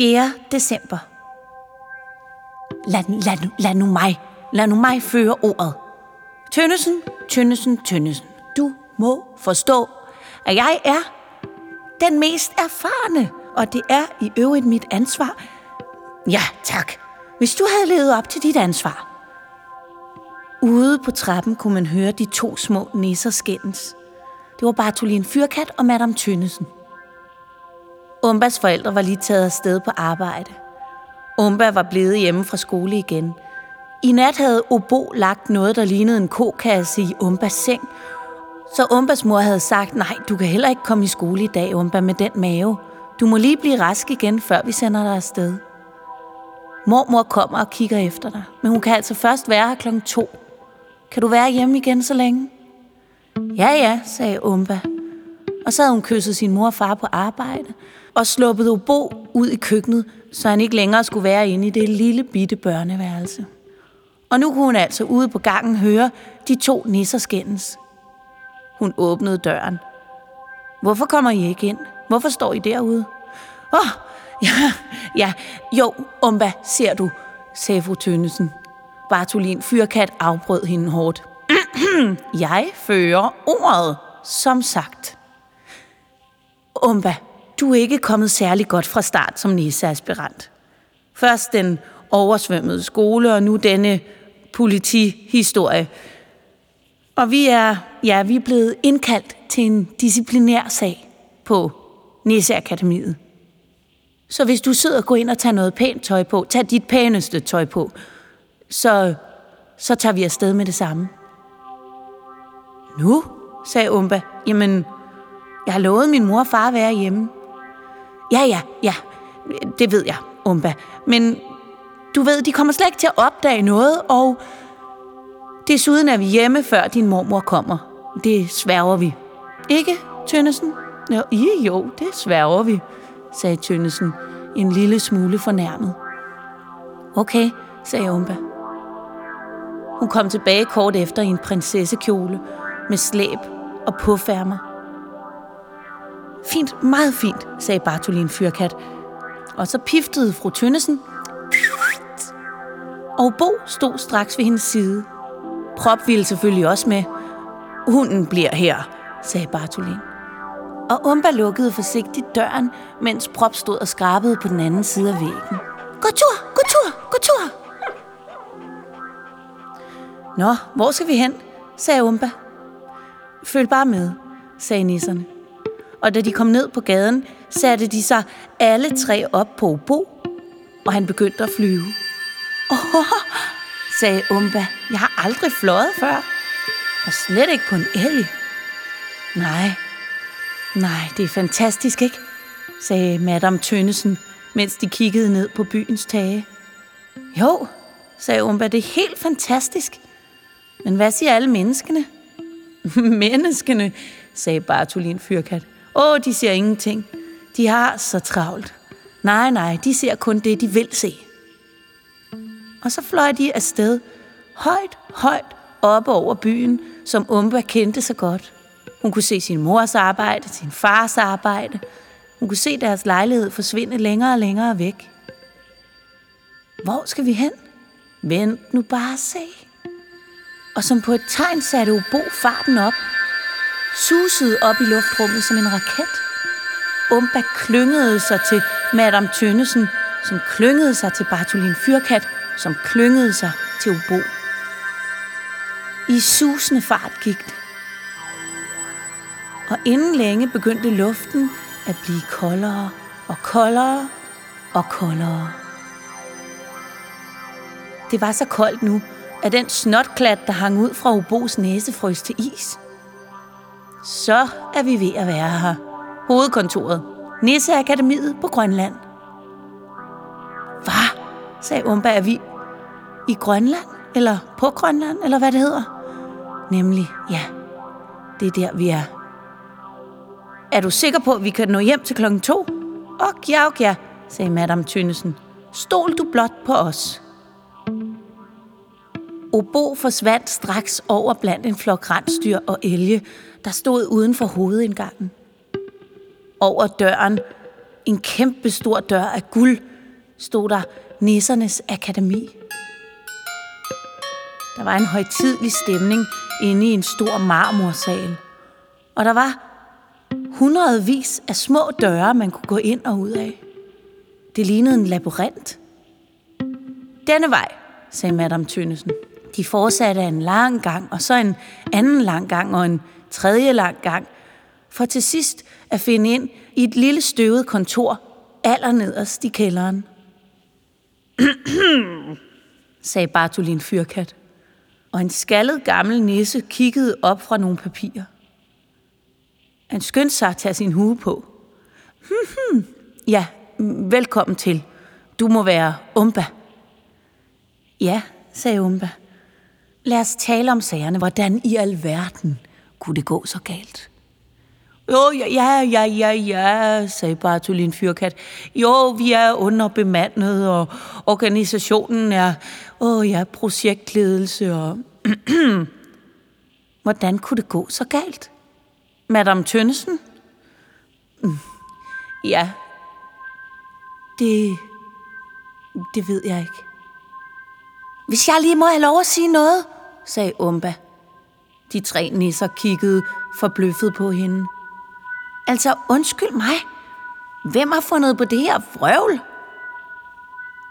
4. december. Lad, lad, lad nu mig, lad nu mig føre ordet. Tønnesen, Tønnesen, Tønnesen. Du må forstå, at jeg er den mest erfarne, og det er i øvrigt mit ansvar. Ja, tak. Hvis du havde levet op til dit ansvar. Ude på trappen kunne man høre de to små nisser skændes. Det var Bartolin Fyrkat og Madame Tønnesen. Umbas forældre var lige taget afsted på arbejde. Umba var blevet hjemme fra skole igen. I nat havde Obo lagt noget, der lignede en kokasse i Umbas seng. Så Umbas mor havde sagt, nej, du kan heller ikke komme i skole i dag, Umba, med den mave. Du må lige blive rask igen, før vi sender dig afsted. Mormor kommer og kigger efter dig, men hun kan altså først være her klokken to. Kan du være hjemme igen så længe? Ja, ja, sagde Umba. Og så havde hun kysset sin mor og far på arbejde, og sluppet Obo ud i køkkenet, så han ikke længere skulle være inde i det lille bitte børneværelse. Og nu kunne hun altså ude på gangen høre de to nisser skændes. Hun åbnede døren. Hvorfor kommer I ikke ind? Hvorfor står I derude? Åh, oh, ja, ja, jo, Umba, ser du, sagde fru Tønnesen. Bartolin Fyrkat afbrød hende hårdt. Jeg fører ordet, som sagt. Umba, du er ikke kommet særlig godt fra start som nisseaspirant. Først den oversvømmede skole, og nu denne politihistorie. Og vi er, ja, vi er blevet indkaldt til en disciplinær sag på Nisseakademiet. Så hvis du sidder og går ind og tager noget pænt tøj på, tag dit pæneste tøj på, så, så tager vi afsted med det samme. Nu, sagde Umba. Jamen, jeg har lovet min mor og far at være hjemme. Ja, ja, ja, det ved jeg, Umba. Men du ved, de kommer slet ikke til at opdage noget, og desuden er vi hjemme, før din mormor kommer. Det sværger vi. Ikke, Tønnesen? Jo, i, jo, det sværger vi, sagde Tønnesen, en lille smule fornærmet. Okay, sagde Umba. Hun kom tilbage kort efter i en prinsessekjole med slæb og påfærmer. Fint, meget fint, sagde Bartolin Fyrkat. Og så piftede fru Tønnesen. Og Bo stod straks ved hendes side. Prop ville selvfølgelig også med. Hunden bliver her, sagde Bartolin. Og Umba lukkede forsigtigt døren, mens Prop stod og skrabede på den anden side af væggen. Gå tur, gå tur, gå tur! Nå, hvor skal vi hen? sagde Umba. Følg bare med, sagde nisserne. Og da de kom ned på gaden, satte de sig alle tre op på Obo, og han begyndte at flyve. Åh, sagde Umba, jeg har aldrig fløjet før. Og slet ikke på en elg. Nej, nej, det er fantastisk, ikke? sagde Madame Tønnesen, mens de kiggede ned på byens tage. Jo, sagde Umba, det er helt fantastisk. Men hvad siger alle menneskene? menneskene, sagde Bartolin Fyrkat. Åh, de ser ingenting. De har så travlt. Nej, nej, de ser kun det, de vil se. Og så fløj de afsted, højt, højt oppe over byen, som Umba kendte så godt. Hun kunne se sin mors arbejde, sin fars arbejde. Hun kunne se deres lejlighed forsvinde længere og længere væk. Hvor skal vi hen? Vent nu bare se. Og som på et tegn satte Obo farten op. Susede op i luftrummet som en raket. Umba klyngede sig til Madame Tønnesen, som klyngede sig til Bartolin Fyrkat, som klyngede sig til Obo. I susende fart gik det. Og inden længe begyndte luften at blive koldere og koldere og koldere. Det var så koldt nu, at den snotklat, der hang ud fra Obos næse, frøs til is. Så er vi ved at være her. Hovedkontoret. Nisseakademiet på Grønland. Hvad? sagde Umba. Er vi i Grønland? Eller på Grønland? Eller hvad det hedder? Nemlig, ja. Det er der, vi er. Er du sikker på, at vi kan nå hjem til klokken to? Ok, ja, og ja, sagde Madame Tønnesen. Stol du blot på os. Obo forsvandt straks over blandt en flok rensdyr og elge, der stod uden for hovedindgangen. Over døren, en kæmpe stor dør af guld, stod der Nissernes Akademi. Der var en højtidlig stemning inde i en stor marmorsal. Og der var hundredvis af små døre, man kunne gå ind og ud af. Det lignede en labyrint. Denne vej, sagde Madame Tønnesen. De fortsatte en lang gang, og så en anden lang gang, og en tredje lang gang, for til sidst at finde ind i et lille støvet kontor allernederst i kælderen. sagde Bartolin Fyrkat, og en skaldet gammel nisse kiggede op fra nogle papirer. Han skyndte sig at tage sin hue på. Hmm, ja, velkommen til. Du må være Umba. Ja, sagde Umba. Lad os tale om sagerne. Hvordan i alverden kunne det gå så galt? Jo, ja, ja, ja, ja, sagde Bartolin Fyrkat. Jo, vi er underbemandet, og organisationen er, åh ja, projektledelse, og... Hvordan kunne det gå så galt? Madame Tønnesen? Mm, ja, det... Det ved jeg ikke. Hvis jeg lige må have lov at sige noget, sagde Umba. De tre nisser kiggede forbløffet på hende. Altså, undskyld mig. Hvem har fundet på det her vrøvl?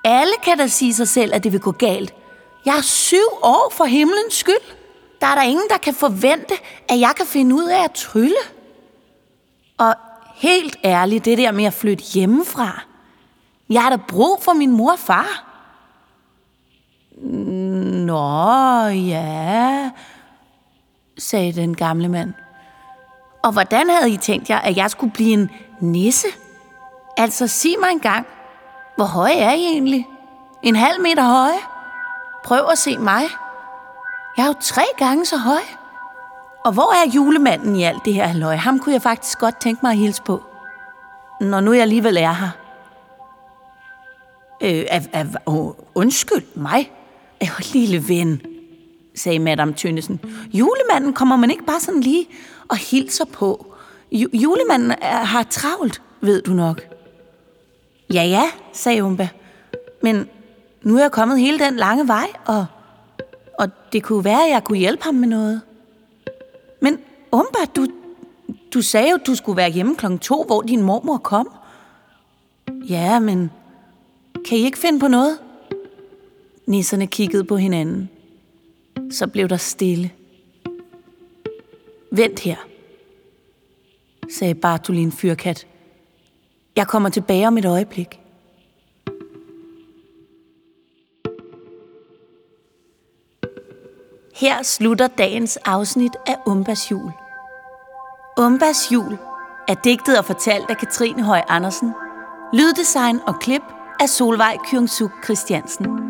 Alle kan da sige sig selv, at det vil gå galt. Jeg er syv år for himlens skyld. Der er der ingen, der kan forvente, at jeg kan finde ud af at trylle. Og helt ærligt, det der med at flytte hjemmefra. Jeg har da brug for min mor og far. Nå, ja, sagde den gamle mand. Og hvordan havde I tænkt jer, at jeg skulle blive en nisse? Altså, sig mig engang, hvor høj er I egentlig? En halv meter høj? Prøv at se mig. Jeg er jo tre gange så høj. Og hvor er julemanden i alt det her halløj? Ham kunne jeg faktisk godt tænke mig at hilse på. Når nu jeg alligevel er her. Øh, af, af, uh, undskyld mig. Øh, lille ven, sagde Madame Tønnesen. Julemanden kommer man ikke bare sådan lige og hilser på. Ju- julemanden er, har travlt, ved du nok. Ja, ja, sagde Umba. Men nu er jeg kommet hele den lange vej, og, og det kunne være, at jeg kunne hjælpe ham med noget. Men Umba, du, du sagde jo, du skulle være hjemme klokken to, hvor din mormor kom. Ja, men kan I ikke finde på noget? Nisserne kiggede på hinanden. Så blev der stille. Vent her, sagde Bartolin Fyrkat. Jeg kommer tilbage om et øjeblik. Her slutter dagens afsnit af Umbas jul. Umbas jul er digtet og fortalt af Katrine Høj Andersen. Lyddesign og klip af Solvej Kyungsuk Christiansen.